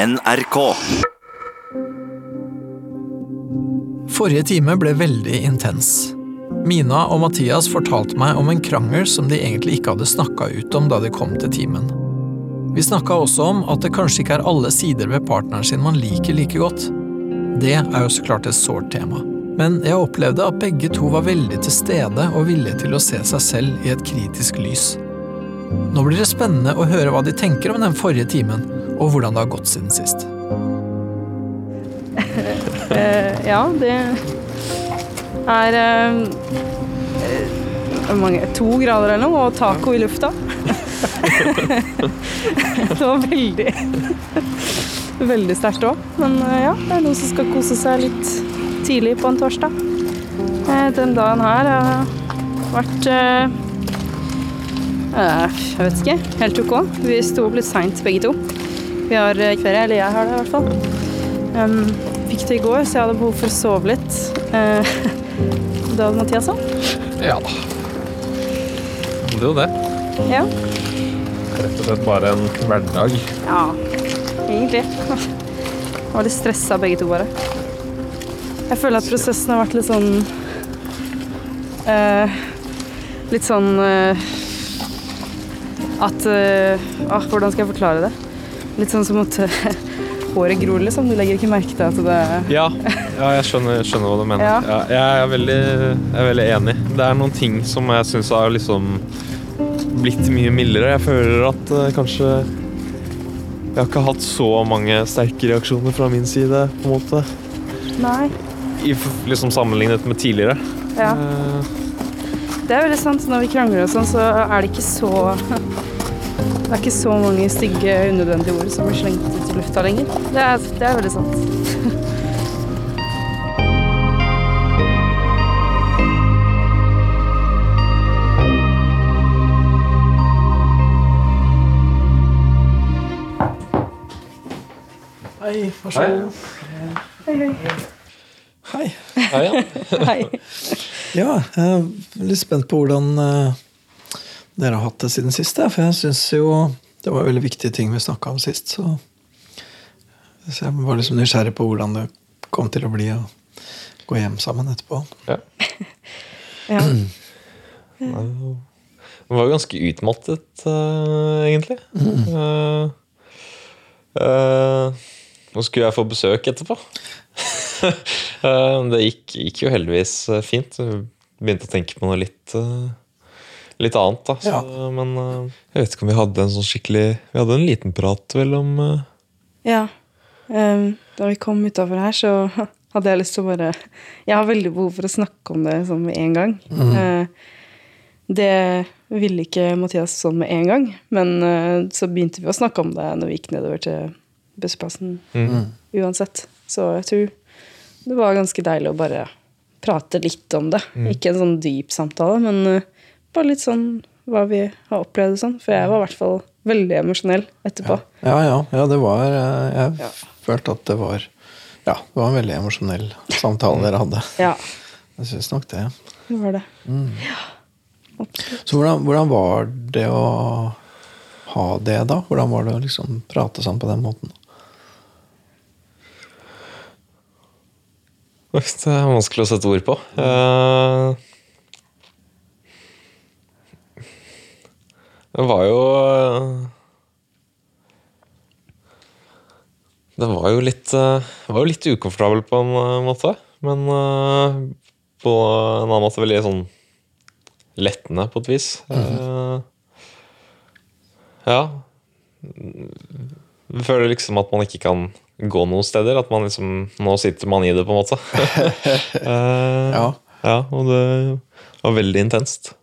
NRK. Forrige time ble veldig intens. Mina og Mathias fortalte meg om en krangel som de egentlig ikke hadde snakka ut om da de kom til timen. Vi snakka også om at det kanskje ikke er alle sider ved partneren sin man liker like godt. Det er jo så klart et sårt tema. Men jeg opplevde at begge to var veldig til stede og villige til å se seg selv i et kritisk lys. Nå blir det spennende å høre hva de tenker om den forrige timen, og hvordan det har gått siden sist. Eh, ja, det er eh, eh, mange, to grader eller noe, og taco i lufta. det var veldig Veldig sterkt òg. Men eh, ja, det er noen som skal kose seg litt tidlig på en torsdag. Den dagen her har vært eh, Jeg vet ikke. Helt OK. Vi sto opp litt seint begge to. Vi har eh, ferie, eller jeg har det i hvert fall. Um, fikk det i går, så jeg hadde behov for å sove litt. Uh, det hadde Mathias òg. Ja. da. Det er jo det. Ja. Rett og slett bare en hverdag. ja, egentlig. Jeg Var litt stressa begge to, bare. Jeg føler at prosessen har vært litt sånn uh, Litt sånn uh, At eh, ah, Hvordan skal jeg forklare det? Litt sånn som at eh, håret gror, liksom. Du legger ikke merke til at det Ja, ja jeg skjønner, skjønner hva du mener. Ja. Ja, jeg, er veldig, jeg er veldig enig. Det er noen ting som jeg syns har liksom blitt mye mildere. Jeg føler at uh, kanskje jeg har ikke hatt så mange sterke reaksjoner fra min side, på en måte. Nei. I, liksom sammenlignet med tidligere. Ja. Uh, Det er veldig sant. Når vi krangler og sånn, så er det ikke så Det er ikke så mange stygge, unødvendige ord som blir slengt ut i lufta lenger. Det er, det er veldig sant. Hei, vær så god. Hei. hei. ja. Hei. Ja, jeg er litt spent på hvordan eh, dere har hatt det siden sist. For jeg syns jo det var veldig viktige ting vi snakka om sist. Så, så jeg var liksom nysgjerrig på hvordan det kom til å bli å gå hjem sammen etterpå. Ja. Man var jo ganske utmattet, uh, egentlig. Mm. Uh, uh, nå skulle jeg få besøk etterpå. Eh, det gikk, gikk jo heldigvis fint. Jeg begynte å tenke på noe litt, eh, litt annet. Da. Så, Men eh, jeg vet ikke om vi hadde en sånn skikkelig Vi hadde en liten prat vel om uh... ja. Um, da vi kom utafor her, så hadde jeg lyst til å bare Jeg har veldig behov for å snakke om det sånn med en gang. Eh, det ville ikke Mathias sånn med en gang, men uh, så begynte vi å snakke om det når vi gikk nedover til bussplassen uansett. Så jeg tror det var ganske deilig å bare prate litt om det. Ikke en sånn dyp samtale, men bare litt sånn hva vi har opplevd og sånn. For jeg var i hvert fall veldig emosjonell etterpå. Ja, ja, ja det var Jeg Jeg følte at det var Ja, det var en veldig emosjonell samtale dere hadde. Ja, Jeg syns nok det. det var det. Så hvordan, hvordan var det å ha det, da? Hvordan var det å liksom prate sånn på den måten? Det er vanskelig å sette ord på. Eh, Det var jo Den var jo litt eh, var jo litt ukomfortabel på en eh, måte. Men eh, på en annen måte veldig sånn lettende på et vis. Eh, Ja. Jeg føler liksom at man ikke kan gå noen steder. At man liksom Nå sitter man i det, på en måte. Eh, Ja. ja, og det var veldig intenst.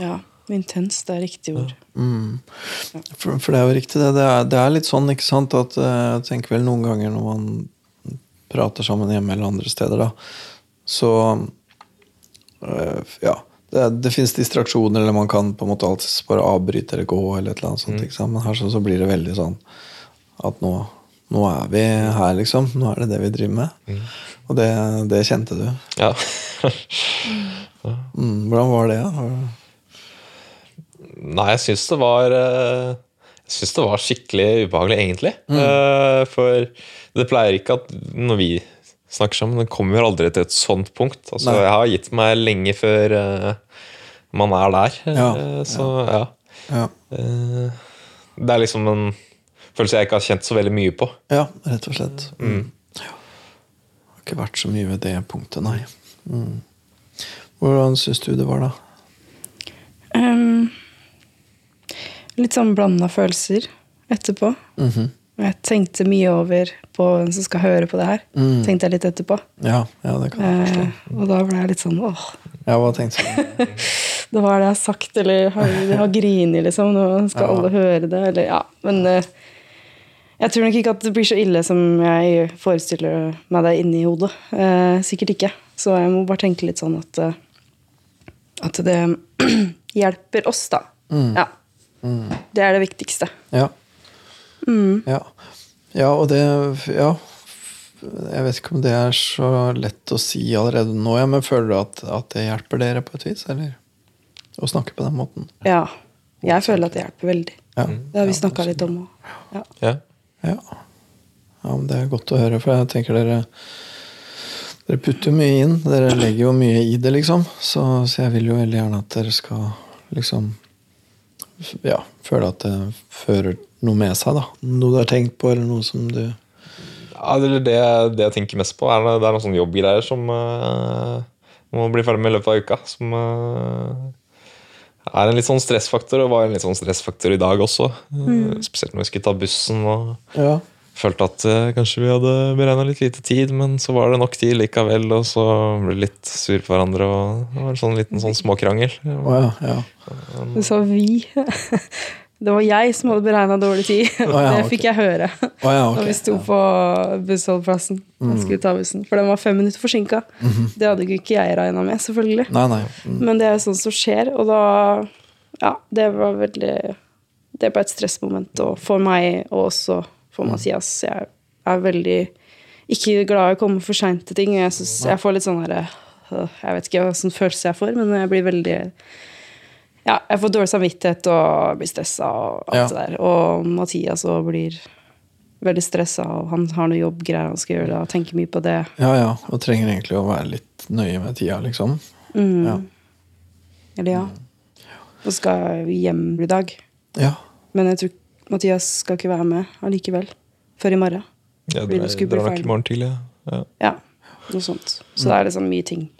Ja, intenst, det er riktig ord. For, for det er jo riktig, det. Det er, det er litt sånn, ikke sant, at eh, jeg tenker vel noen ganger når man prater sammen hjemme eller andre steder, da, så øh, Ja. Det, det fins distraksjoner, eller man kan på en måte alltid bare avbryte eller gå, eller et eller annet sånt, mm. men her så, så blir det veldig sånn at nå, nå er vi her, liksom. Nå er det det vi driver med. Og det, det kjente du. Ja. Mm, hvordan var det? da? Nei, jeg syns det var eh, Jeg syns det var skikkelig ubehagelig, egentlig. Mm. for det pleier ikke at når vi snakker sammen, det kommer aldri til et sånt punkt. Altså, Nei. jeg har gitt meg lenge før eh, man er der. Ja, Eh, så ja. Ja. Eh, det er liksom en følelse jeg ikke har kjent så veldig mye på. ja, rett og slett. Mm. Ja. Har ikke vært så mye ved det punktet, nei. Mm. Hvordan syns du det var, da? Ehm, litt sånn blanda følelser etterpå. Mhm. Jeg tenkte mye over på hvem som skal høre på det her. Mm. Tenkte jeg litt etterpå. Ja, ja, det kan jeg forstå. Eh, og da ble jeg litt sånn åh, Ja, hva tenkte du? det var det jeg har sagt, eller har, har grinet, liksom. Nå skal Ja. alle høre det, eller ja. Men eh, jeg tror nok ikke at det blir så ille som jeg forestiller meg det inni hodet. Eh, sikkert ikke. Så jeg må bare tenke litt sånn at eh, at det hjelper oss, da. Mm. Ja. Det er det viktigste. Ja. Mm. Ja. ja, og det Ja. Jeg vet ikke om det er så lett å si allerede nå, ja, men føler du at, at det hjelper dere på et vis? Eller å snakke på den måten? Ja. Jeg føler at det hjelper veldig. Ja. Det har vi snakka litt om òg. Ja. Ja. Ja. ja, men det er godt å høre, for jeg tenker dere Dere putter jo mye inn. Dere legger jo mye i det, liksom. Så, så jeg vil jo veldig gjerne at dere skal liksom Ja, føler at det fører noe med seg, da. Noe du har tenkt på, eller noe som du Ja, det, er det, det jeg tenker mest på, er det, det er noen sånne jobbgreier som uh, må bli ferdig med i løpet av uka. Som uh, er en litt sånn stressfaktor, og var en litt sånn stressfaktor i dag også. Mm. spesielt når vi skulle ta bussen og Ja. Følte at eh, kanskje vi hadde beregna litt lite tid, men så var det nok tid likevel, og så ble vi litt sur på hverandre, og det var en sånn liten sånn småkrangel. Oh, ja. ja. Du sa vi. Det var jeg som hadde beregna dårlig tid. Oh, ja, det fikk jeg høre oh, ja, okay. da vi sto på bussholdeplassen Mm. skulle ta bussen. For den var fem minutter forsinka. Mhm. Det hadde jo ikke jeg regna med, selvfølgelig. Nei, nei. Mm. Men det er jo sånt som skjer, og da Ja, det var veldig Det ble et stressmoment og for meg, og også for Mathias. Jeg er veldig ikke glad i å komme for seint til ting. Jeg, synes, jeg får litt sånn herre øh, Jeg vet ikke sånn følelse jeg får, men jeg blir veldig Ja, jeg får dårlig samvittighet og blir stressa og alt Ja. det der. Og Mathias òg blir veldig stressa, og han har noe jobbgreier han skal gjøre, og tenker mye på det. Ja, ja. Og trenger egentlig å være litt nøye med tida, liksom. Mm. Ja. Eller ja. Og skal hjem i dag. Ja. Men jeg tror Mathias skal ikke være med allikevel. Før i morgen. Ja, det det det er nok i morgen tidlig. Ja. Ja, noe sånt. Så da er det sånn mye ting.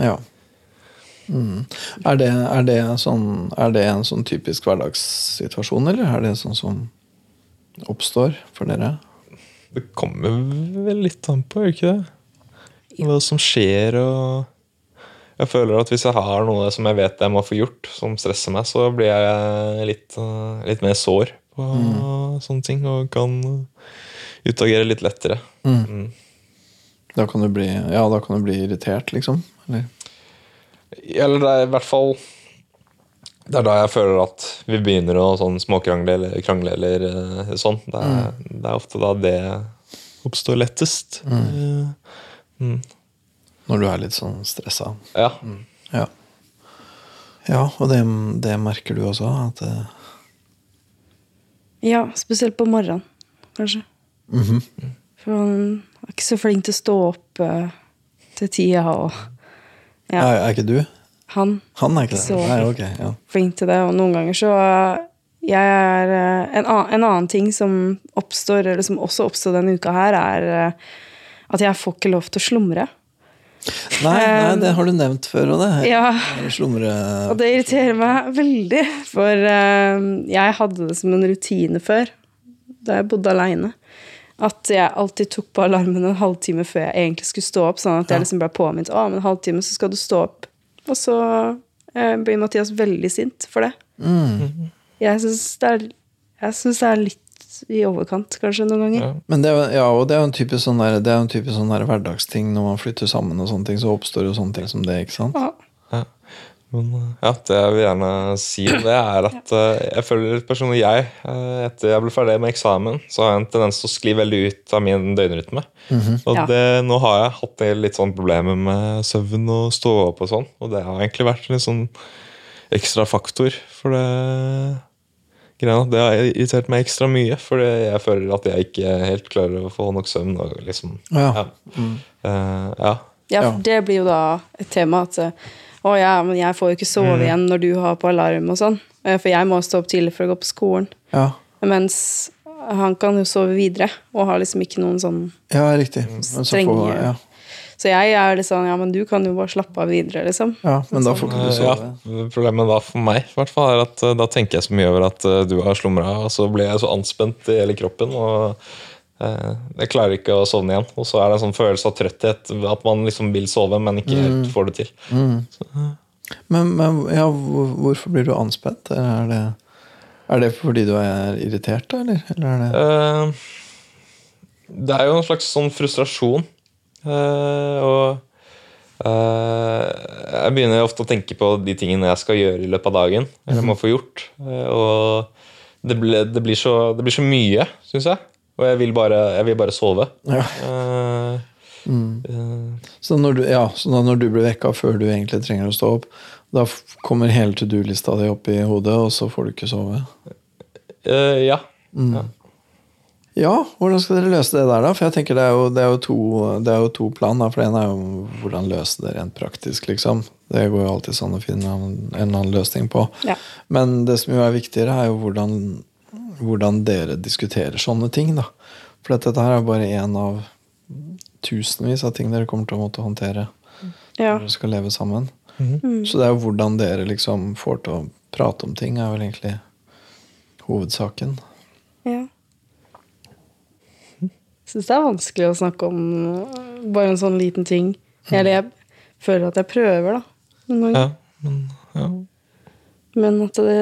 ja. Mm. Er, det, er, det sånn, er det en sånn typisk hverdagssituasjon, eller er det sånn som oppstår for dere? Det kommer vel litt an på, gjør ikke det? Hva som skjer og Jeg føler at hvis jeg har noe som jeg vet jeg må få gjort, som stresser meg, så blir jeg litt, litt mer sår på sånne ting og kan utagere litt lettere. Mm. Da kan du bli, ja, da kan du bli irritert, liksom? Eller? Eller det er i hvert fall Det er da jeg føler at vi begynner å sånn småkrangle eller krangle eller eh, sånn. Det er, det er ofte da det oppstår lettest. Eh, Mm. Når du er litt sånn stressa? Ja. Ja. Ja, og det, det merker du også? At det, Ja, spesielt på morgenen, kanskje. Mhm. For han er ikke så flink til å stå opp eh, til tida, og ja, er, er ikke du? han Han er ikke det? Så- Nei, okay, Ja. flink til det, og noen ganger så eh, jeg er eh, en, annen, en annen ting som oppstår, eller som også oppstod denne uka her, er eh, at jeg får ikke lov til å slumre. Nei, nei, det har du nevnt før, og det. Ja, Slumre og det irriterer meg veldig, for eh, jeg hadde det som en rutine før, da jeg bodde aleine. At jeg alltid tok på alarmen en halvtime før jeg egentlig skulle stå opp. Sånn at jeg liksom ble påminnet om en halvtime så skal du stå opp. Og så eh, blir Mathias veldig sint for det. Mm. Jeg syns det, det er litt i overkant, kanskje, noen ganger. Ja. Men det er, ja, og det er jo en typisk sånn, der, det er en typisk sånn der hverdagsting når man flytter sammen, og sånne ting, så oppstår jo sånne ting som det. ikke sant? Ja. Ja. Men eh, ja, det jeg vil gjerne si om det, er at eh, jeg føler litt personlig jeg, eh, etter jeg ble ferdig med eksamen, så har jeg en tendens til å skli veldig ut av min døgnrytme. Og Ja. det, nå har jeg hatt litt sånn problemer med søvn og stå opp og sånn, og det har egentlig vært en litt sånn ekstra faktor, for det greia. Det har irritert meg ekstra mye, fordi jeg føler at jeg ikke helt klarer å få nok søvn. Og liksom, Ja. ja. Mm. Uh, Ja, Ja. for det blir jo da et tema at å ja, men jeg får jo ikke sove igjen når du har på alarm og sånn. Eh, For jeg må stå opp tidlig for å gå på skolen. Ja, Mens han kan jo sove videre og har liksom ikke noen sånn ja riktig. Men så Strenge- får, ja. Så jeg er litt sånn ja, men du kan jo bare slappe av videre, liksom. ja, men da får du sove. ja. Problemet da for meg i hvert fall, er at eh, da tenker jeg så mye over at eh, du har slumra, og så blir jeg så anspent i hele kroppen. og eh, jeg klarer ikke å sovne igjen. Og så er det en sånn følelse av trøtthet. At man liksom vil sove, men ikke helt får det til. Men, men ja, hvorfor blir du anspent? Er det, er det fordi du er irritert, da, eller? eller er det uh, det er jo en slags sånn frustrasjon. Eh, og eh, jeg begynner ofte å tenke på de tingene jeg skal gjøre i løpet av dagen. Eller må få gjort. Eh, og det, ble, det, blir så, det blir så mye, syns jeg. Og jeg vil bare, jeg vil bare sove. ja. Eh, Så, når du, ja, så når du blir vekka før du egentlig trenger å stå opp, da kommer hele to do-lista di opp i hodet, og så får du ikke sove? Uh, ja. ja. Ja, hvordan skal dere løse det der, da? For jeg tenker det er jo, det er jo, to, det er jo to plan. Da. For det ene er jo hvordan løse det rent praktisk, liksom. Det går jo alltid sånn å finne en eller annen løsning på. Ja. Men det som jo er viktigere, er jo hvordan, hvordan dere diskuterer sånne ting, da. For dette her er bare én av tusenvis av ting dere kommer til å måtte håndtere Ja. når dere skal leve sammen. Så det er jo hvordan dere liksom får til å prate om ting, er vel egentlig hovedsaken. ja. Jeg syns det er vanskelig å snakke om øh, bare en sånn liten ting. Eller jeg føler at jeg prøver, da. Noen ganger. ja. Men, ja. Men at det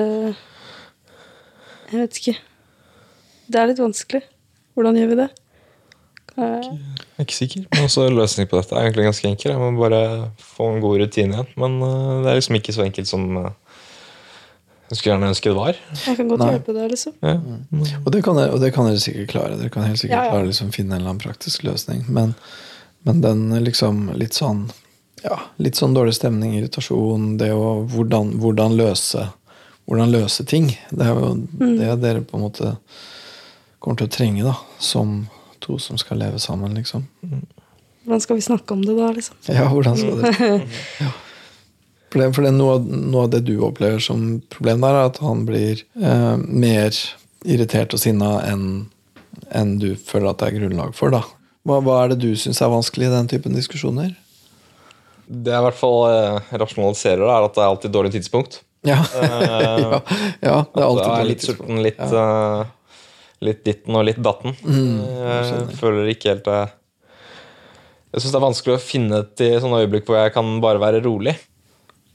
Jeg vet ikke. Det er litt vanskelig. Hvordan gjør vi det? Eh, Jeg er ikke sikker. Men også løsningen på dette er egentlig ganske enkel. Jeg må bare få en god rutine igjen. Men eh, det er liksom ikke så enkelt som eh, jeg skulle gjerne ønske det var. Jeg kan godt Nei. hjelpe deg, liksom. Ja. Og det kan og det kan dere sikkert klare. Dere kan helt sikkert Ja, ja. klare liksom finne en eller annen praktisk løsning. Men, men den liksom litt sånn ja, litt sånn dårlig stemning, irritasjon, det å hvordan, hvordan løse hvordan løse ting. Det er jo det dere på en måte kommer til å trenge da, som to som skal leve sammen, liksom. Hvordan skal vi snakke om det da, liksom? Ja, hvordan skal dere ja. Det, for det noe, noe av det du opplever som problem der, er at han blir eh, mer irritert og sinna enn en du føler at det er grunnlag for. da. Hva, hva er det du syns er vanskelig i den typen diskusjoner? Det jeg i hvert fall eh, rasjonaliserer, er at det er alltid dårlig tidspunkt. Ja, Eh, ja, ja det er alltid dårlig litt sulten, litt, eh, litt ditten og litt datten. Mm, jeg føler ikke helt det Jeg syns det er vanskelig å finne til sånne øyeblikk hvor jeg kan bare være rolig.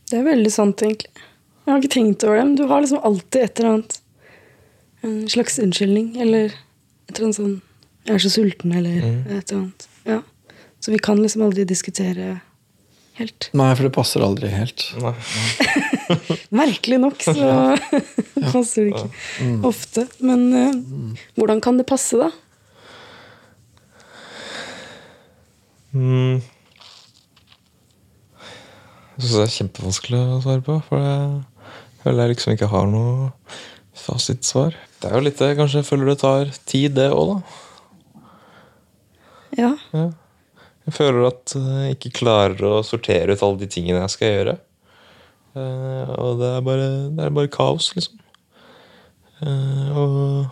Det er veldig sant, egentlig. Jeg har ikke tenkt over det, men du har liksom alltid et eller annet En slags unnskyldning, eller et eller annet sånn Jeg er så sulten, eller et eller annet. Ja. Så vi kan liksom aldri diskutere helt. Nei, for det passer aldri helt. Nei. Merkelig nok så passer det ikke ofte. Men eh, hvordan kan det passe, da? Mm. Jeg syns det er kjempevanskelig å svare på, for jeg føler jeg liksom ikke har noe fasitsvar. Det er jo litt det, kanskje føler det tar tid, det òg, da. Ja. Ja. Jeg føler at jeg ikke klarer å sortere ut alle de tingene jeg skal gjøre. Eh, og det er bare, det er bare kaos, liksom. Eh, og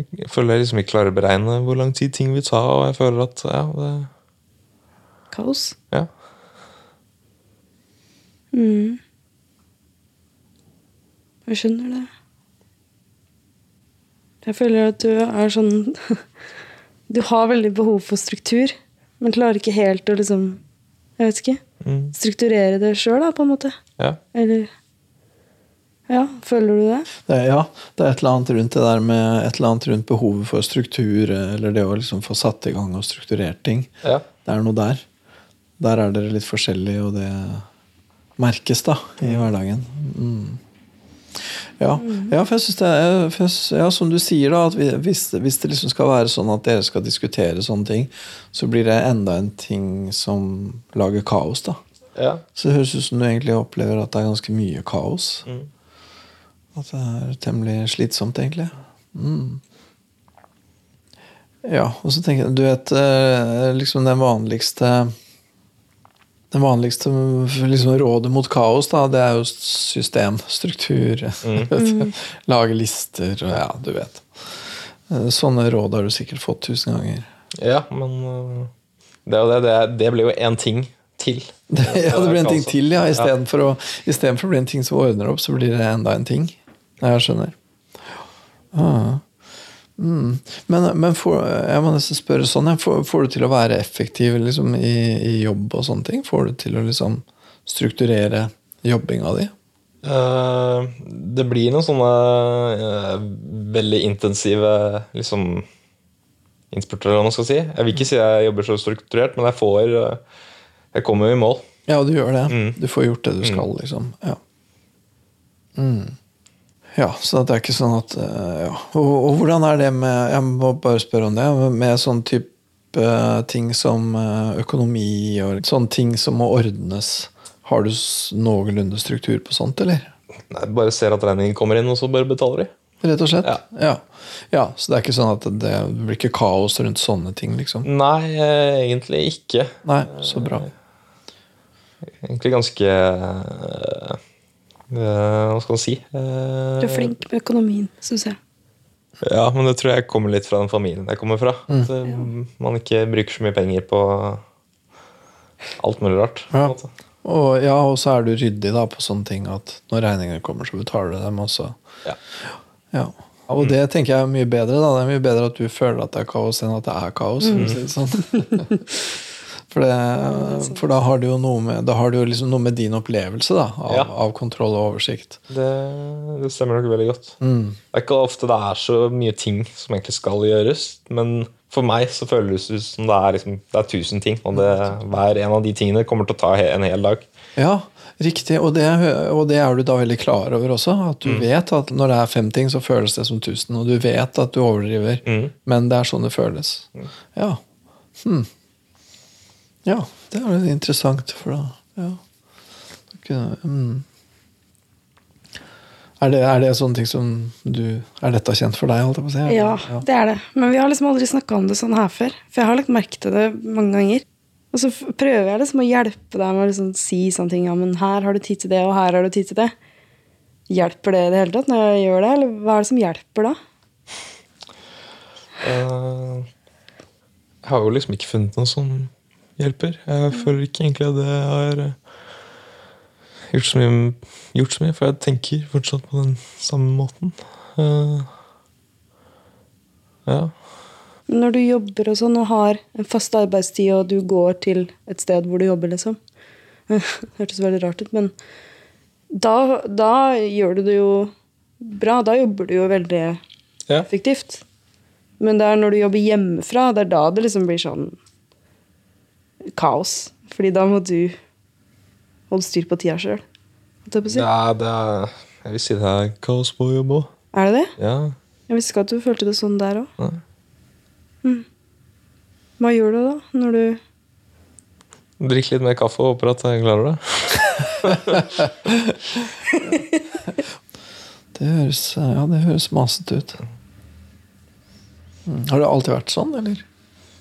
jeg føler jeg liksom ikke klarer å beregne hvor lang tid ting vil ta, og jeg føler at ja, det Kaos. Ja. Mm. Jeg skjønner det. Jeg føler at du er sånn Du har veldig behov for struktur, men klarer ikke helt å liksom Jeg vet ikke. Mm. Strukturere det sjøl, da, på en måte. ja. Eller Ja, føler du det? Det, er- ja, det er et eller annet rundt det der med et eller annet rundt behovet for struktur, eller det å liksom få satt i gang og strukturert ting. ja. Det er noe der. Der er dere litt forskjellige, og det merkes da i hverdagen. Mm. Ja, ja, for jeg synes det er, for jeg, ja, som du sier, da, at hvis, hvis det liksom skal være sånn at dere skal diskutere sånne ting, så blir det enda en ting som lager kaos. da. ja. Så det høres ut som du egentlig opplever at det er ganske mye kaos. Mm. At det er temmelig slitsomt, egentlig. Mm. Ja, og så tenker jeg Du vet eh, liksom den vanligste Den vanligste liksom, rådet mot kaos, da, det er jo system, struktur, lage lister og ja, du vet. Eh, Sånne råd har du sikkert fått tusen ganger. Ja, men øh, det, det, det, det blir jo én ting til. Ja, det blir en ting til, ja. Istedenfor å, i stedet for å bli en ting som ordner opp, så blir det enda en ting. Jeg skjønner. Ah. Mm. Men, men for, jeg må nesten spørre sånn, får, får du til å være effektiv liksom, i, i jobb og sånne ting? Får du til å liksom strukturere jobbinga di? Eh, det blir noen sånne eh, veldig intensive liksom, innspurter, eller hva man skal si. Jeg vil ikke si jeg jobber så strukturert, men jeg får eh, Jeg kommer jo i mål. Ja, du gjør det. Mm. Du får gjort det du skal, liksom. Ja. Mm. Ja, så det er ikke sånn at eh, ja. og, og hvordan er det med Jeg må bare spørre om det. Med sånn type eh, ting som eh, økonomi og sånne ting som må ordnes. Har du noenlunde struktur på sånt, eller? Nei, bare ser at regningen kommer inn, og så bare betaler de. Rett og slett? Ja. ja. Ja, Så det er ikke sånn at det blir ikke kaos rundt sånne ting, liksom? Nei, egentlig ikke. Nei, så bra. Egentlig ganske Hva skal man si? Eh, Du er flink med økonomien, syns jeg. Ja, men det tror jeg kommer litt fra den familien jeg kommer fra. Mm. At eh, man ikke bruker så mye penger på alt mulig rart. på Ja. måte. Og, ja, og så er du ryddig da på sånne ting at når regningene kommer, så betaler du dem også. Ja. Ja. Og det tenker jeg er mye bedre. da Det er mye bedre at du føler at det er kaos, enn at det er kaos. for å si det sånn. for, det, for da har du jo noe med Da har du jo liksom noe med din opplevelse da av, Ja. av kontroll og oversikt. Det, det stemmer nok veldig godt. Mm. Det er ikke ofte det er så mye ting som egentlig skal gjøres, men for meg så føles det som det er, liksom, det er tusen ting, og det, hver en av de tingene kommer til å ta en hel dag. Ja, riktig. Og det, og det er du da veldig klar over også. At du vet at når det er fem ting, så føles det som tusen. Og du vet at du overdriver, Mm. men det er sånn det føles. Ja. Hmm. Ja, det er litt interessant, for da ja. Da kunne- mm. Er det, er det sånne ting som du Er dette kjent for deg? Holdt jeg på å si? Ja, det er det. Men vi har liksom aldri snakka om det sånn her før. For jeg har lagt merke til det mange ganger. Og så prøver jeg liksom å hjelpe deg med å liksom si sånne ting. Ja, men her har du tid til det, og her har du tid til det. Hjelper det i det hele tatt når jeg gjør det, eller hva er det som hjelper da? Uh, Jeg har jo liksom ikke funnet noe som hjelper. Jeg føler ikke egentlig at det har eh, gjort så mye, gjort så mye for jeg tenker fortsatt på den samme måten. Eh, Ja. Når du jobber og sånn og har en fast arbeidstid, og du går til et sted hvor du jobber, liksom Hørtes veldig rart ut, men da, da gjør du det jo bra. Da jobber du jo veldig Ja. effektivt. Men det er når du jobber hjemmefra, det er da det liksom blir sånn kaos. Fordi da må du holde styr på tida sjøl. Si. Ja, det er Jeg vil si det er kaos på jobb òg. Er det det? Ja. Jeg visste ikke at du følte det sånn der òg. Nei. Hva gjør du da, når du Drikk litt mer kaffe og håper at jeg klarer det. Det høres, ja, det høres masete ut. Mm. Har det alltid vært sånn, eller?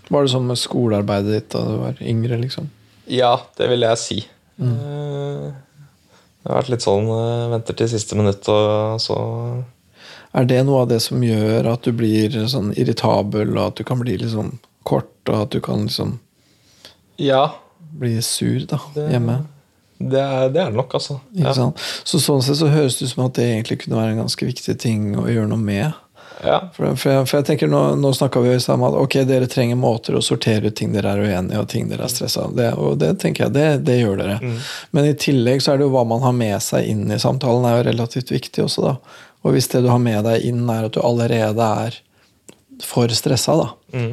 Var det sånn med skolearbeidet ditt da du var yngre? liksom? Ja, det vil jeg si. Mm. Det har vært litt sånn eh, venter til siste minutt, og så Er det noe av det som gjør at du blir sånn irritabel, og at du kan bli liksom kort, og at du kan liksom Ja. bli sur da, Det- hjemme? Det er det er nok, altså. Ja. Så sånn sett så høres det ut som at det egentlig kunne være en ganske viktig ting å gjøre noe med. Ja. For, for, jeg, for jeg tenker Nå, nå snakka vi sammen om at ok, dere trenger måter å sortere ut ting dere er uenige i, og ting dere er stressa av. Det, og det tenker jeg, det, det gjør dere. Men i tillegg så er det jo hva man har med seg inn i samtalen, er jo relativt viktig også, da. Og hvis det du har med deg inn, er at du allerede er for stressa, da,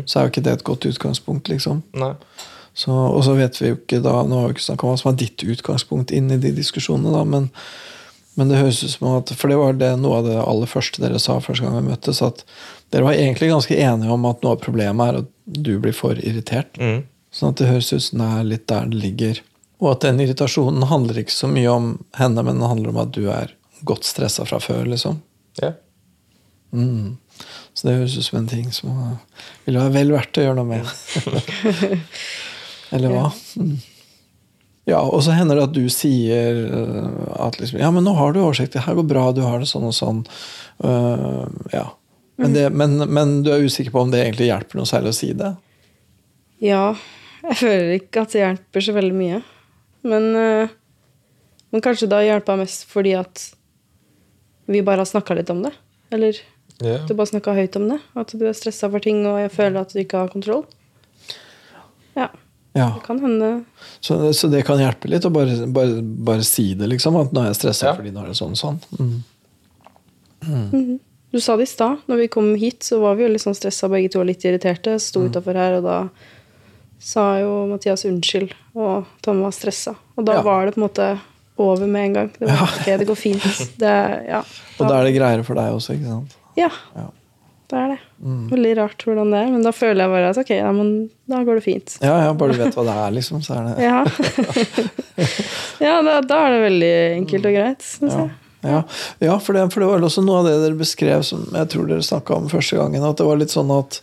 så er jo ikke det et godt utgangspunkt, liksom. Nei. Så, og så vet vi jo ikke da Nå har vi ikke snakka om hva som er ditt utgangspunkt inn i de diskusjonene, da, men, men det høres ut som at For det var det noe av det aller første dere sa første gang vi møttes, at dere var egentlig ganske enige om at noe av problemet er at du blir for irritert. Mm. Sånn at det høres ut som det er litt der det ligger. Og at den irritasjonen handler ikke så mye om henne, men den handler om at du er godt stressa fra før, liksom. Ja. Mm. Så det høres ut som en ting som ville være vel verdt å gjøre noe med. Eller hva? Mm. Ja, og så hender det at du sier uh, at liksom, Ja, men nå har du oversikt. Det her går bra. Du har det sånn og sånn. Uh, ja. Men, det, men, men du er usikker på om det egentlig hjelper noe særlig å si det? Ja. Jeg føler ikke at det hjelper så veldig mye. Men, uh, men kanskje det har hjulpet mest fordi at vi bare har snakka litt om det. Eller yeah. du bare snakka høyt om det. At du er stressa for ting, og jeg føler at du ikke har kontroll. Ja, Ja. det kan hende. Så, så det kan hjelpe litt å bare, bare, bare si det, liksom. At nå er jeg stressa Ja. fordi nå er det sånn og sånn. Mm. Du sa det i stad. Når vi kom hit, så var vi jo litt sånn stressa begge to og litt irriterte. Sto Mm. utafor her, og da sa jo Mathias unnskyld, og Tom var stressa. Og da Ja. var det på en måte over med en gang. Det var ok, det går fint. Det, ja. Og da er det greiere for deg også, ikke sant? Ja, Ja. Det er det. Veldig rart hvordan det er, men da føler jeg bare at ok, ja, men da går det fint. Ja, ja, bare du vet hva det er, liksom, så er det Ja, ja da, da er det veldig enkelt og greit, syns Ja, jeg. ja. ja for, det, for det var også noe av det dere beskrev som jeg tror dere snakka om første gangen. At det var litt sånn at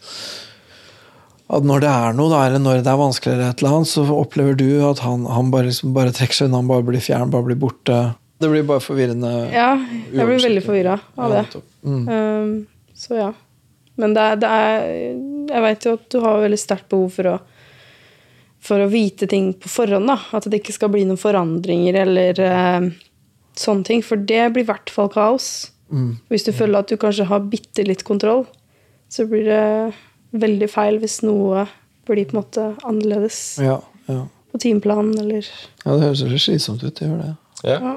at når det er noe, da, eller når det er vanskeligere, et eller annet, så opplever du at han, han bare, liksom, bare trekker seg unna, han bare blir fjern, bare blir borte. Det blir bare forvirrende. Ja, jeg blir veldig forvirra av det. Mm. Um, så ja. Men det er, det er Jeg veit jo at du har veldig sterkt behov for å for å vite ting på forhånd. da At det ikke skal bli noen forandringer eller eh, sånne ting. For det blir i hvert fall kaos. Mm. Hvis du føler at du kanskje har bitte litt kontroll, så blir det veldig feil hvis noe blir på en måte annerledes Ja, ja. på timeplanen eller ja, det høres veldig slitsomt ut. Det gjør det. Ja. ja.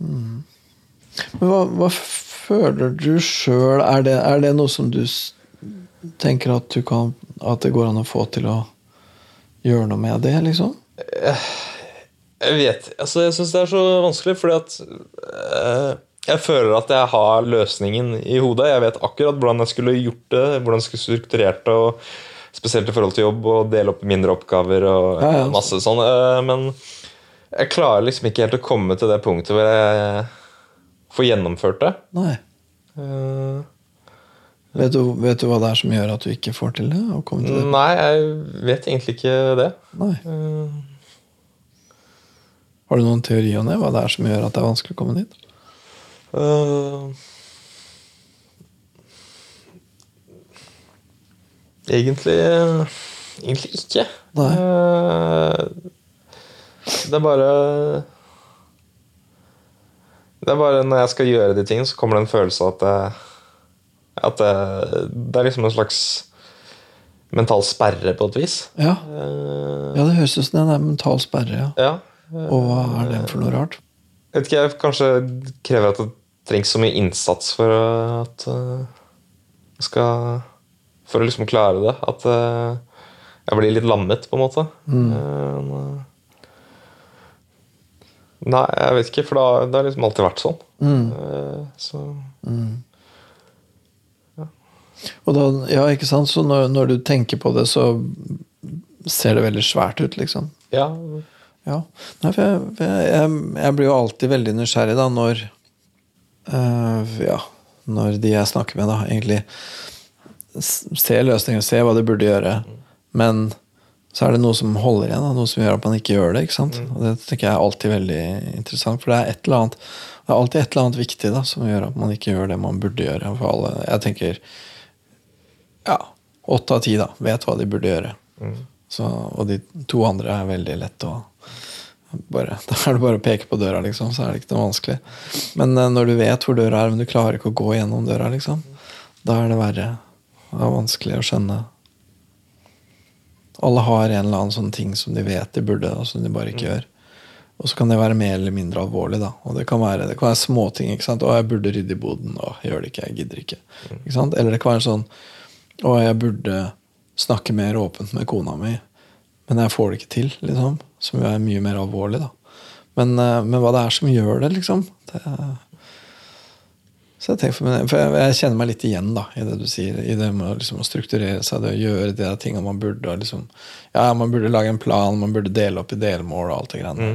Men hva, hva føler du sjøl? Er, det- er det noe som du tenker at, du kan, at det går an å få til å gjøre noe med det, liksom? Jeg vet altså Jeg syns det er så vanskelig, fordi at eh, jeg føler at jeg har løsningen i hodet. Jeg vet akkurat hvordan jeg skulle gjort det, hvordan jeg skulle strukturert det. Og spesielt i forhold til jobb, og dele opp mindre oppgaver og Ja, ja. masse sånn. eh, men jeg klarer liksom ikke helt å komme til det punktet hvor jeg får gjennomført det. Nei. Uh, Vet du, vet du hva det er som gjør at du ikke får til det? Til det? nei, jeg vet egentlig ikke det. Nei. Uh, Har du noen teori om det? Hva det er som gjør at det er vanskelig å komme dit? Uh, egentlig Egentlig ikke. Nei. Det er bare Det er bare når jeg skal gjøre de tingene, så kommer det en følelse av at det, at det, det er liksom en slags mental sperre, på et vis. Ja, Eh, ja det høres ut som det er en mental sperre. Ja. ja. Og hva er det for noe rart? Jeg vet ikke, jeg kanskje krever at det trengs så mye innsats for at uh, jeg skal For å liksom klare det. At uh, jeg blir litt lammet, på en måte. Uh, nei, jeg vet ikke, for da- det har liksom alltid vært sånn. Uh, så Og da, ja, ikke sant? Så når, når du tenker på det, så ser det veldig svært ut, liksom. ja. Ja. Nei, for jeg, jeg, jeg, jeg blir jo alltid veldig nysgjerrig da når øh, Ja, når de jeg snakker med, da, egentlig ser løsninger, ser hva de burde gjøre, men så er det noe som holder igjen, da, noe som gjør at man ikke gjør det. ikke sant? Og Det tenker jeg er alltid veldig interessant, for det er et eller annet det er alltid et eller annet viktig da, som gjør at man ikke gjør det man burde gjøre. For alle, jeg tenker ja, åtte av ti da, vet hva de burde gjøre. Så, og de to andre er veldig lett å bare, Da er det bare å peke på døra, liksom, så er det ikke noe vanskelig. Men uh, når du vet hvor døra er, men du klarer ikke å gå gjennom døra, liksom, da er det verre. Det er vanskelig å skjønne. Alle har en eller annen sånn ting som de vet de burde, og som de bare ikke gjør. Og så kan det være mer eller mindre alvorlig. da Og det kan være, det kan være småting. ikke sant? 'Å, jeg burde rydde i boden.' 'Å, jeg gjør det ikke. Jeg gidder ikke.' ikke sant? Eller det kan være sånn 'Å, jeg burde snakke mer åpent med kona mi', men jeg får det ikke til. liksom Som jo er mye mer alvorlig. da Men, eh, men hva det er som gjør det, liksom det, så jeg, tenker for, meg, for jeg, jeg kjenner meg litt igjen da i det du sier. I det med liksom, å strukturere seg, det å gjøre de tingene man burde. Liksom, ja, Man burde lage en plan, man burde dele opp i delmål og alt det greiene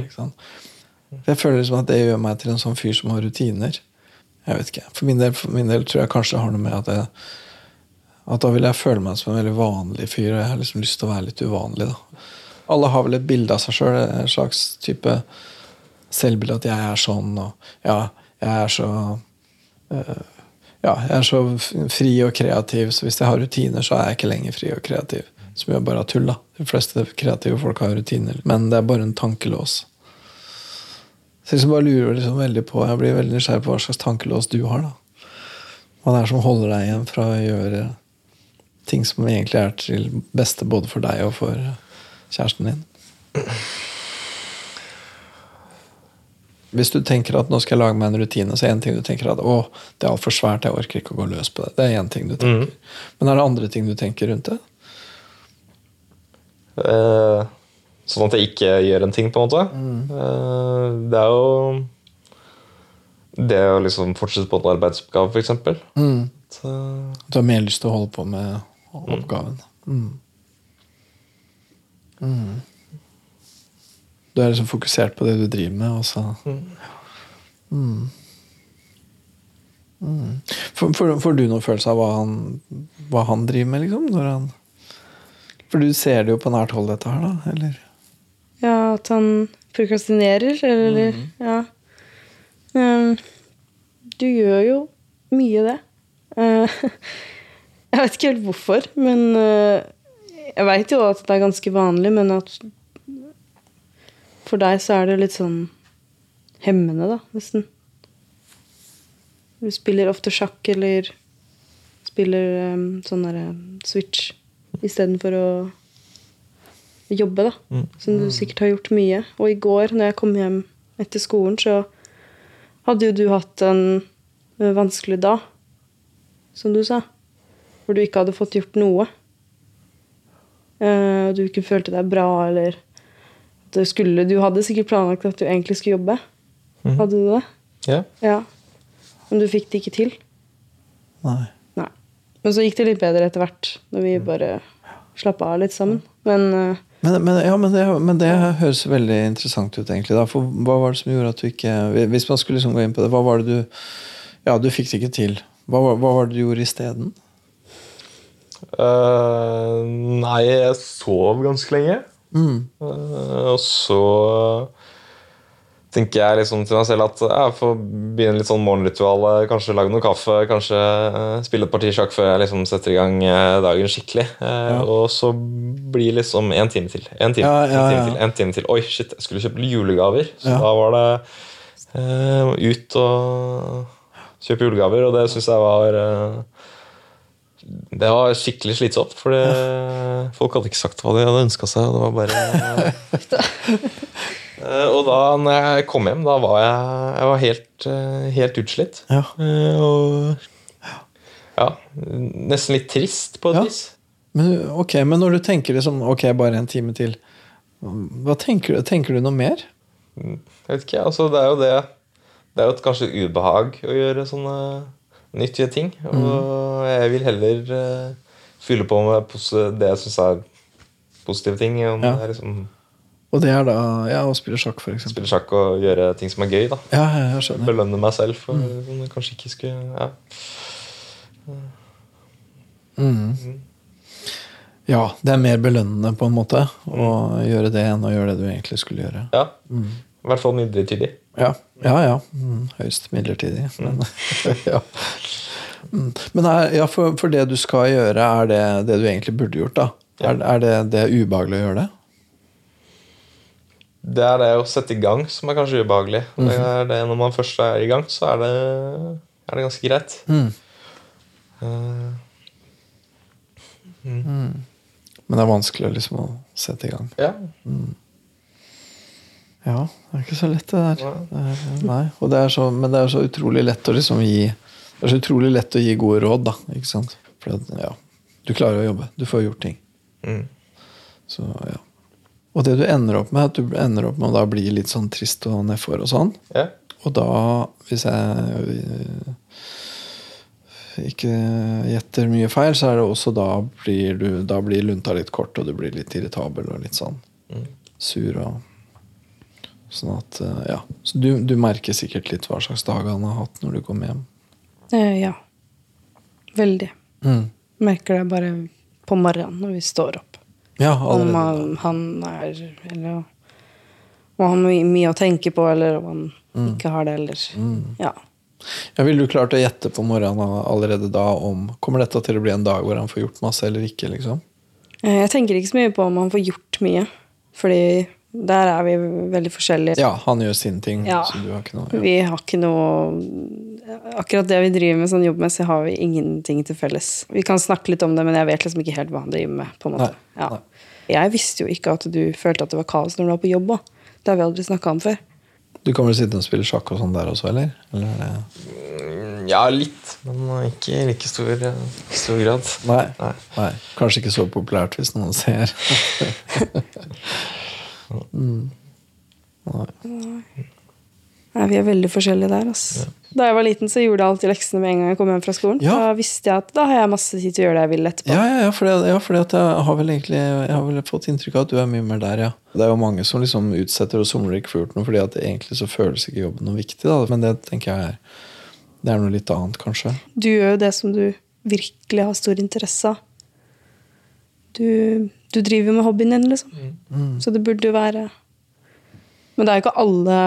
Mm. Jeg føler liksom at det gjør meg til en sånn fyr som har rutiner. Jeg vet ikke. For min del, for min del tror jeg kanskje det har noe med at jeg at da vil jeg føle meg som en veldig vanlig fyr, og jeg har liksom lyst til å være litt uvanlig. da. Alle har vel et bilde av seg sjøl, en slags type selvbilde at jeg er sånn, og ja, jeg er så Ja, jeg er så fri og kreativ, så hvis jeg har rutiner, så er jeg ikke lenger fri og kreativ. Som jo bare er tull, da. De fleste kreative folk har rutiner. Men det er bare en tankelås. Så jeg liksom bare lurer liksom veldig på Jeg blir veldig nysgjerrig på hva slags tankelås du har. da Hva det er som holder deg igjen fra å gjøre ting som egentlig er til beste både for deg og for kjæresten din. Hvis du tenker at nå skal jeg lage meg en rutine, så er det en ting du tenker at å, det er altfor svært, jeg orker ikke å gå løs på det. Det er én ting du tenker. Men er det andre ting du tenker rundt det? Eh, sånn at jeg ikke gjør en ting, på en måte. Eh, det er jo det å liksom fortsette på en arbeidsoppgave, f.eks. Mm. Så Du har mer lyst til å holde på med oppgaven. Mm. Mm. Du er liksom fokusert på det du driver med, og så mm. Mm. Får får- får du noen følelse av hva han, hva han driver med, liksom? Når han For du ser det jo på nært hold, dette her, da? Eller? Ja, at han prokrastinerer, eller Ja. Um, du gjør jo mye det. Uh, jeg vet ikke helt hvorfor, men uh, jeg veit jo at det er ganske vanlig, men at for deg så er det litt sånn hemmende, da, nesten. Du spiller ofte sjakk eller spiller um, sånn derre switch istedenfor å jobbe, da. Som du sikkert har gjort mye. Og i går, når jeg kom hjem etter skolen, så hadde jo du hatt en eh, vanskelig dag, som du sa. Hvor du ikke hadde fått gjort noe. Eh, Og du ikke følte deg bra, eller skulle, Du hadde sikkert planlagt at du egentlig skulle jobbe. Hadde du det? ja. Ja. Men du fikk det ikke til? Nei. Nei. Men så gikk det litt bedre etter hvert, når vi bare slappa av litt sammen. Men eh, Men, men, ja, men, det, men det høres veldig interessant ut, egentlig. Da. For hva var det som gjorde at du ikke Hvis man skulle liksom gå inn på det, hva var det du Ja, du fikk det ikke til. Hva, hva var det du gjorde isteden? Uh, nei, jeg sov ganske lenge. Mm. Eh, og så tenker jeg liksom til meg selv at jeg får begynne litt sånn morgenritual. eh, Kanskje lage noe kaffe, kanskje eh, spille et parti sjakk før jeg liksom setter i gang dagen skikkelig. Ja. Og så blir liksom en time til. én time, Ja, ja, en time til, time til. Oi, shit, jeg skulle kjøpe julegaver. Så da var det eh, ut og kjøpe julegaver, og det syns jeg var eh, det var skikkelig slitsomt, for folk hadde ikke sagt hva de hadde ønska seg. Det var bare Eh, Og da når jeg kom hjem, da var jeg, jeg var helt, eh, helt utslitt. Ja. Eh, Og ja, nesten litt trist på et Ja. vis. Men, ok, men når du tenker liksom Ok, bare en time til. Hva tenker du? Tenker du noe mer? Jeg vet ikke, altså det er jo det Det er jo et kanskje ubehag å gjøre sånne nyttige ting. Og jeg vil heller uh, fylle på med det jeg syns er positive ting. Om Ja. det er liksom Og det er da ja, å spille sjakk, eksempel. spille sjakk og gjøre ting som er gøy. da Ja, jeg skjønner. Belønne meg selv for som jeg kanskje ikke skulle ja. Mm. Ja, det er mer belønnende på en måte å gjøre det enn å gjøre det du egentlig skulle gjøre. ja. I hvert fall midlertidig. Ja, ja. ja. Mm, høyst midlertidig. Men, ja. Mm. Men er, ja, for, for det du skal gjøre, er det det du egentlig burde gjort? da? Er, er det, det er ubehagelig å gjøre det? Det er det å sette i gang som er kanskje ubehagelig. det er det Når man først er i gang, så er det, er det ganske greit. Mm. Eh, Men det er vanskelig liksom, å sette i gang. ja. Ja, det er ikke så lett, det der. Er, nei. Og det så, men det er så utrolig lett å liksom gi Det er så utrolig lett å gi gode råd, da. Ikke sant? For ja, du klarer å jobbe. Du får gjort ting. Mm. Så, ja. Og det du ender opp med, at du ender opp med å da bli litt sånn trist og nedfor og sånn. ja. Og da, hvis jeg ikke gjetter mye feil, så er det også da blir du Da blir lunta litt kort, og du blir litt irritabel og litt sånn sur og Sånn at, eh, ja. Så du, du merker sikkert litt hva slags dag han har hatt når du kommer hjem. Eh, ja. Veldig. Mm. Merker det bare på morgenen når vi står opp. Ja, Om han, han er Eller om han har mye å tenke på, eller om han Mm. ikke har det, eller Ja. Ja, Ville du klart å gjette på morgenen allerede da om Kommer dette til å bli en dag hvor han får gjort masse eller ikke? liksom? Eh, Jeg tenker ikke så mye på om han får gjort mye, fordi der er vi veldig forskjellige. Ja, han gjør sin ting, Ja. så du har ikke noe ja. Vi har ikke noe Akkurat det vi driver med sånn jobbmessig, har vi ingenting til felles. Vi kan snakke litt om det, men jeg vet liksom ikke helt hva han driver med. på en måte. Nei, Ja. nei. Jeg visste jo ikke at du følte at det var kaos når du var på jobb òg. Det har vi aldri snakka om før. Du kan vel sitte og spille sjakk og sånn der også, eller? eller er det... Mm, Ja, litt, men ikke i like stor, stor grad. Nei. Nei. Nei. Kanskje ikke så populært hvis noen ser. mm. Nei. Nei, vi er veldig forskjellige der. Altså. Da jeg var liten, så gjorde jeg alltid leksene med en gang jeg kom hjem fra skolen. Ja. Da visste jeg at da har jeg masse tid til å gjøre det jeg vil etterpå. Ja, ja, ja, fordi, ja, fordi at jeg har vel egentlig Jeg har vel fått inntrykk av at du er mye mer der, ja. Det er jo mange som liksom utsetter og somler gjort noe, fordi at egentlig så føles ikke jobben noe viktig, da. Men det tenker jeg er Det er noe litt annet, kanskje. Du gjør jo det som du virkelig har stor interesse av. Du, du driver med hobbyen din, liksom. Mm. Så det burde jo være Men det er jo ikke alle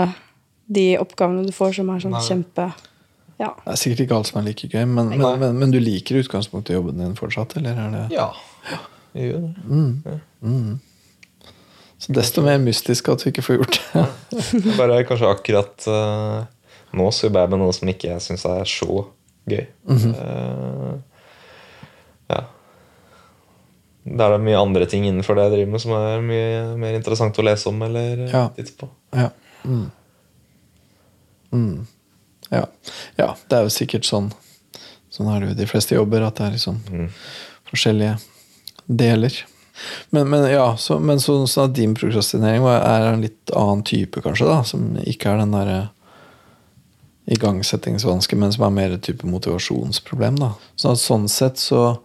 de oppgavene du får, som er sånn Nei. kjempe Ja. Det er sikkert ikke alt som er like gøy, men, men, men, men du liker utgangspunktet i jobben din fortsatt, eller er det Ja, jeg gjør det. mm. Mm. Så desto mer mystisk at du ikke får gjort det. Det Bare kanskje akkurat uh, nå så jobber jeg med noe som ikke jeg syns er så gøy. -hmm. ja. Da er det mye andre ting innenfor det jeg driver med, som er mye mer interessant å lese om eller eh, Ja. titte på. Ja. Mm. Mm. Ja. ja, det er jo sikkert sånn Sånn er det jo i de fleste jobber, at det er liksom Mm. forskjellige deler. Men, men ja, så, men så, at din prokrastinering er en litt annen type, kanskje, da, som ikke er den derre igangsettingsvanske, men som er mer et type motivasjonsproblem. da. Sånn sånn sett så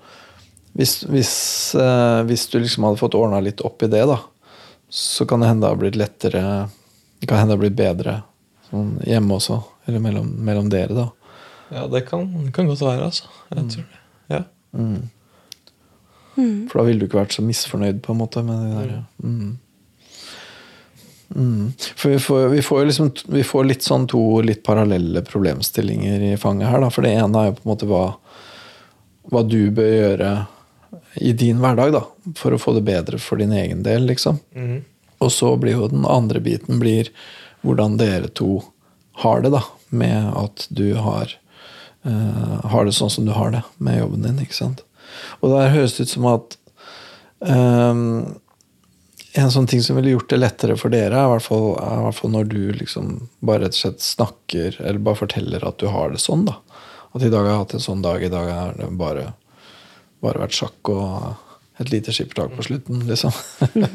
Hvis, hvis, eh, hvis du liksom hadde fått ordna litt opp i det, da, så kan det hende det har blitt lettere Det kan hende det har blitt bedre sånn hjemme også, eller mellom, mellom dere, da. Ja, det kan, det kan godt være, altså. Jeg tror det. Ja. For da ville du ikke vært så misfornøyd på en måte med det der. Mm. Mm. For vi får, vi får liksom Vi får litt sånn to litt parallelle problemstillinger i fanget her. Da. For det ene er jo på en måte hva, hva du bør gjøre i din hverdag da, for å få det bedre for din egen del, liksom. Mm. Og så blir jo den andre biten blir hvordan dere to har det, da. Med at du har, uh, har det sånn som du har det med jobben din. ikke sant? Og der høres det ut som at um, en sånn ting som ville gjort det lettere for dere, er i hvert fall, er hvert fall når du liksom bare rett og slett snakker, eller bare forteller at du har det sånn. da. At i dag har jeg hatt en sånn dag, i dag er det bare, bare vært sjakk og et lite skippertak på slutten, liksom.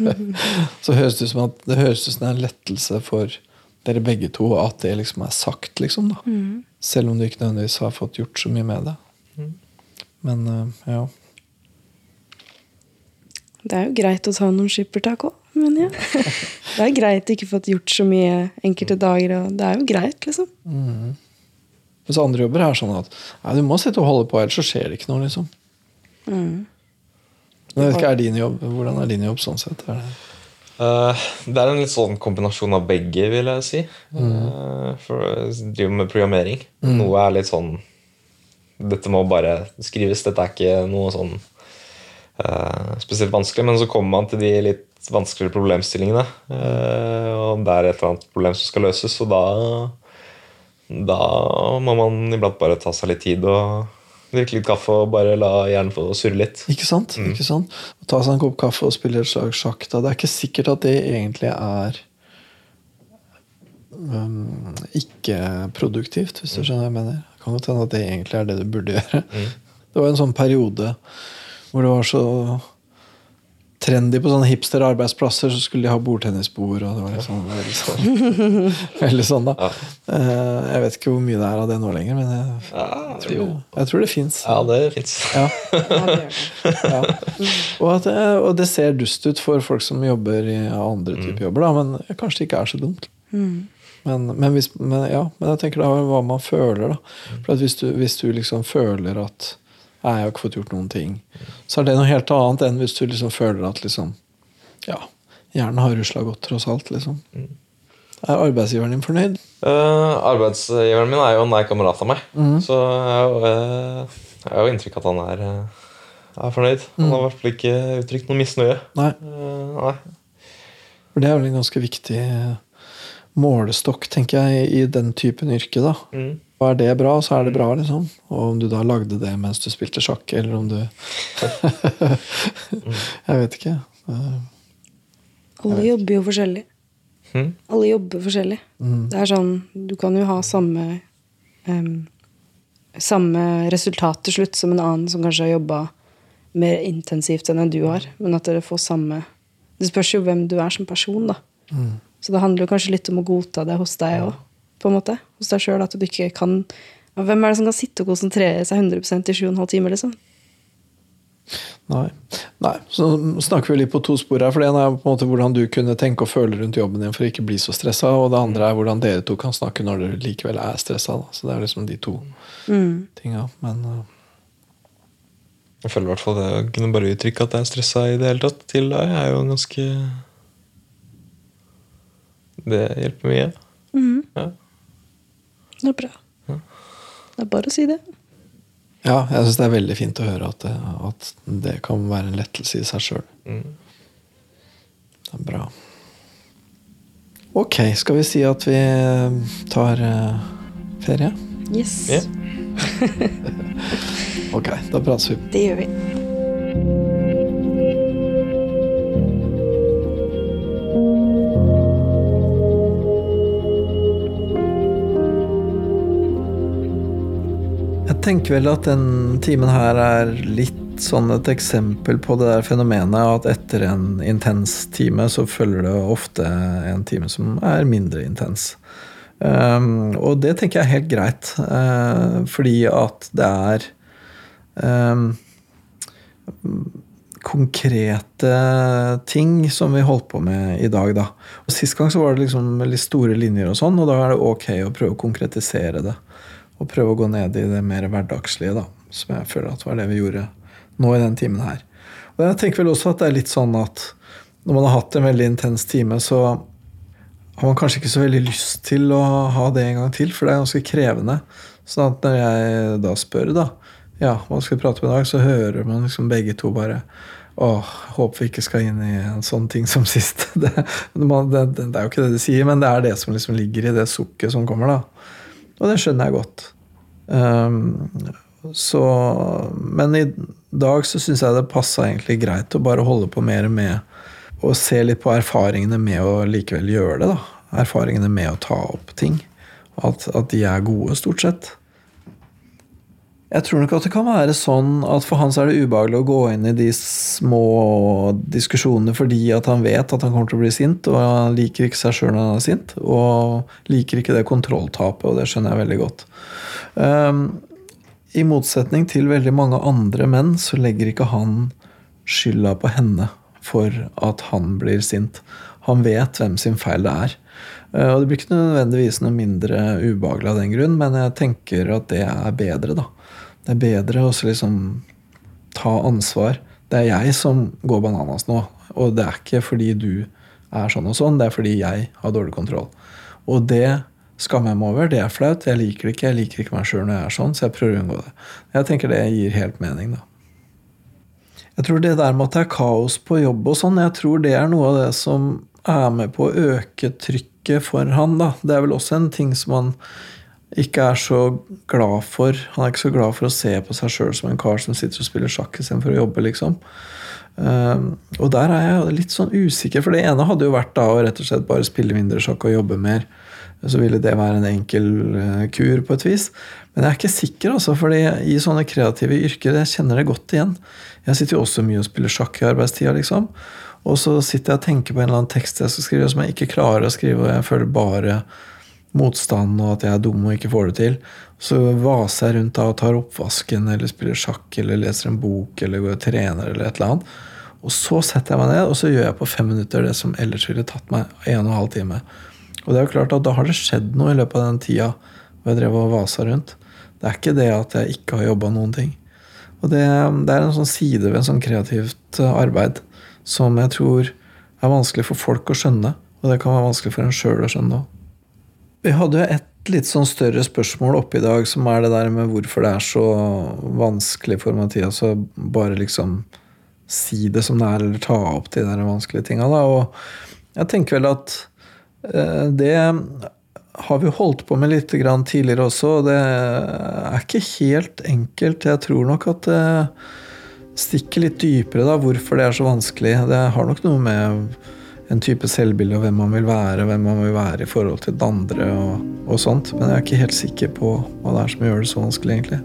Så høres det ut som at det høres ut som det er en lettelse for dere begge to at det liksom er sagt, liksom. da. Selv om du ikke nødvendigvis har fått gjort så mye med det. Men uh, ja. Det er jo greit å ta noen skippertak òg, mener jeg. Det er greit å ikke fått gjort så mye enkelte dager, og det er jo greit, liksom. Mens andre jobber er sånn at nei, du må sitte og holde på, ellers så skjer det ikke noe. liksom. Men jeg vet ikke, er din jobb, Hvordan er din jobb sånn sett? Er det, Uh, det er en litt sånn kombinasjon av begge, vil jeg si. Eh, for jeg driver med programmering. Noe er litt sånn Dette må bare skrives. Dette er ikke noe sånn uh, spesielt vanskelig. Men så kommer man til de litt vanskeligere problemstillingene. og det er et eller annet problem som skal løses, og da da må man iblant bare ta seg litt tid og drikke litt kaffe og bare la hjernen få surre litt. ikke sant? ikke sant? Ta seg en kopp kaffe og spille et slag sjakk, da, det er ikke sikkert at det egentlig er um, ikke produktivt, hvis du skjønner hva jeg mener. Det kan godt hende at det egentlig er det du burde gjøre. Det var en sånn periode hvor det var så trendy på sånne hipster-arbeidsplasser, så skulle de ha bordtennisbord. og det var liksom veldig sånn, veldig sånn da. Eh, jeg vet ikke hvor mye det er av det nå lenger, men jeg, Ja, tror, jo. det, jeg tror det fins. Ja, det fins. Ja. Ja. Ja. Og, eh, og det ser dust ut for folk som jobber i andre typer jobber, da, men kanskje det ikke er så dumt. Men, men, hvis, men, ja, men jeg tenker det er hva man føler. da. For at hvis du, hvis du liksom føler at «Nei, 'jeg har ikke fått gjort noen ting', så er det noe helt annet enn hvis du liksom føler at liksom ja, hjernen har rusla godt, tross alt. liksom. Er arbeidsgiveren din fornøyd? Uh, arbeidsgiveren min er jo en nær kamerat av meg, så jeg har jo, eh, inntrykk av at han er, eh, er fornøyd. Han har i hvert fall ikke uttrykt noe misnøye. Nei. Uh, nei. For det er vel en ganske viktig målestokk, tenker jeg, i den typen yrke. da. Mm. Og er det bra, så er det bra, liksom. Og om du da lagde det mens du spilte sjakk, eller om du Jeg vet ikke. Eh, Alle jobber jo forskjellig. Hmm? Alle jobber forskjellig. Det er sånn Du kan jo ha samme um, Samme resultat til slutt som en annen som kanskje har jobba mer intensivt enn du har, men at dere får samme Det spørs jo hvem du er som person, da. Så det handler jo kanskje litt om å godta det hos deg òg, på en måte. Hos deg sjøl, at du ikke kan Hvem er det som kan sitte og konsentrere seg 100% i 7,5 timer, liksom? Nei. Nei. Så snakker vi litt på to spor her. For det ene er på en måte hvordan du kunne tenke og føle rundt jobben din for å ikke bli så stressa. Og det andre er hvordan dere to kan snakke når dere likevel er stressa. Så det er liksom de to tinga. Men uh, Jeg føler i hvert fall det å kunne bare uttrykke at jeg er stressa i det hele tatt til deg, er jo ganske Det hjelper mye. Ja. Det er bra. Det er bare å si det. ja, jeg syns det er veldig fint å høre at det, at det kan være en lettelse i seg sjøl. Mm. Det er bra. Ok, skal vi si at vi tar eh, ferie? Yes. Yeah. Ok, da prates vi. Det gjør vi. Tenker vel at den timen her er litt sånn et eksempel på det der fenomenet at etter en intens time så følger det ofte en time som er mindre intens. Um, og det tenker jeg er helt greit, uh, fordi at det er um, konkrete ting som vi holdt på med i dag, da. Og Sist gang så var det liksom litt store linjer, og sånn, og da er det ok å prøve å konkretisere det. Og prøve å gå ned i det mer hverdagslige, da, som jeg føler at var det vi gjorde nå i den timen her. Og jeg tenker vel også at det er litt sånn at når man har hatt en veldig intens time, så har man kanskje ikke så veldig lyst til å ha det en gang til, for det er ganske krevende. Sånn at når jeg da spør, da, ja, hva skal vi prate om i dag, så hører man liksom begge to bare Åh, håper vi ikke skal inn i en sånn ting som sist. Det, det, det, er jo ikke det de sier, men det er det som liksom ligger i det sukket som kommer, da. Og det skjønner jeg godt. Um, så, men i dag så syns jeg det passa egentlig greit å bare holde på mer med å se litt på erfaringene med å likevel gjøre det. da. Erfaringene med å ta opp ting. At, at de er gode, stort sett. Jeg tror nok at det kan være sånn at for han så er det ubehagelig å gå inn i de små diskusjonene fordi at han vet at han kommer til å bli sint, og han liker ikke seg sjøl når han er sint. Og liker ikke det kontrolltapet, og det skjønner jeg veldig godt. Um, I motsetning til veldig mange andre menn så legger ikke han skylda på henne for at han blir sint. Han vet hvem sin feil det er. Uh, og det blir ikke nødvendigvis noe mindre ubehagelig av den grunn, men jeg tenker at det er bedre, da. Det er bedre å liksom ta ansvar. Det er jeg som går bananas nå, og det er ikke fordi du er sånn og sånn, det er fordi jeg har dårlig kontroll. Og det skammer jeg meg over. Det er flaut. Jeg liker det ikke. Jeg liker ikke meg sjøl når jeg er sånn, så jeg prøver å unngå det. Jeg tenker det gir helt mening, da. Jeg tror det der med at det er kaos på jobb og sånn, jeg tror det er noe av det som er med på å øke trykket for han, da. Det er vel også en ting som han ikke er så glad for Han er ikke så glad for å se på seg sjøl som en kar som sitter og spiller sjakk istedenfor å jobbe, liksom. Um, og der er jeg litt sånn usikker, for det ene hadde jo vært da å rett og slett bare spille mindre sjakk og jobbe mer. Så ville det være en enkel uh, kur på et vis. Men jeg er ikke sikker, altså, fordi i sånne kreative yrker jeg kjenner det godt igjen. Jeg sitter jo også mye og spiller sjakk i arbeidstida, liksom. Og så sitter jeg og tenker på en eller annen tekst jeg skal skrive, som jeg ikke klarer å skrive, og jeg føler bare motstand og at jeg er dum og ikke får det til. Så vaser jeg rundt da og tar oppvasken eller spiller sjakk eller leser en bok eller går og trener eller et eller annet. Og så setter jeg meg ned og så gjør jeg på fem minutter det som ellers ville tatt meg en og en halv time. Og det er jo klart at da har det skjedd noe i løpet av den tida hvor jeg drev og vasa rundt. Det er ikke det at jeg ikke har jobba noen ting. Og det, det, er en sånn side ved en sånn kreativt arbeid som jeg tror er vanskelig for folk å skjønne. Og det kan være vanskelig for en sjøl å skjønne òg. Vi hadde jo et litt sånn større spørsmål oppe i dag, som er det der med hvorfor det er så vanskelig for Mathias å bare liksom si det som det er, eller ta opp de der vanskelige tinga. Og jeg tenker vel at eh, det har vi holdt på med litt tidligere også, og det er ikke helt enkelt. Jeg tror nok at det stikker litt dypere, da, hvorfor det er så vanskelig. Det har nok noe med en type selvbilde og hvem man vil være, hvem man vil være i forhold til det andre og, og sånt. Men jeg er ikke helt sikker på hva det er som gjør det så vanskelig, egentlig.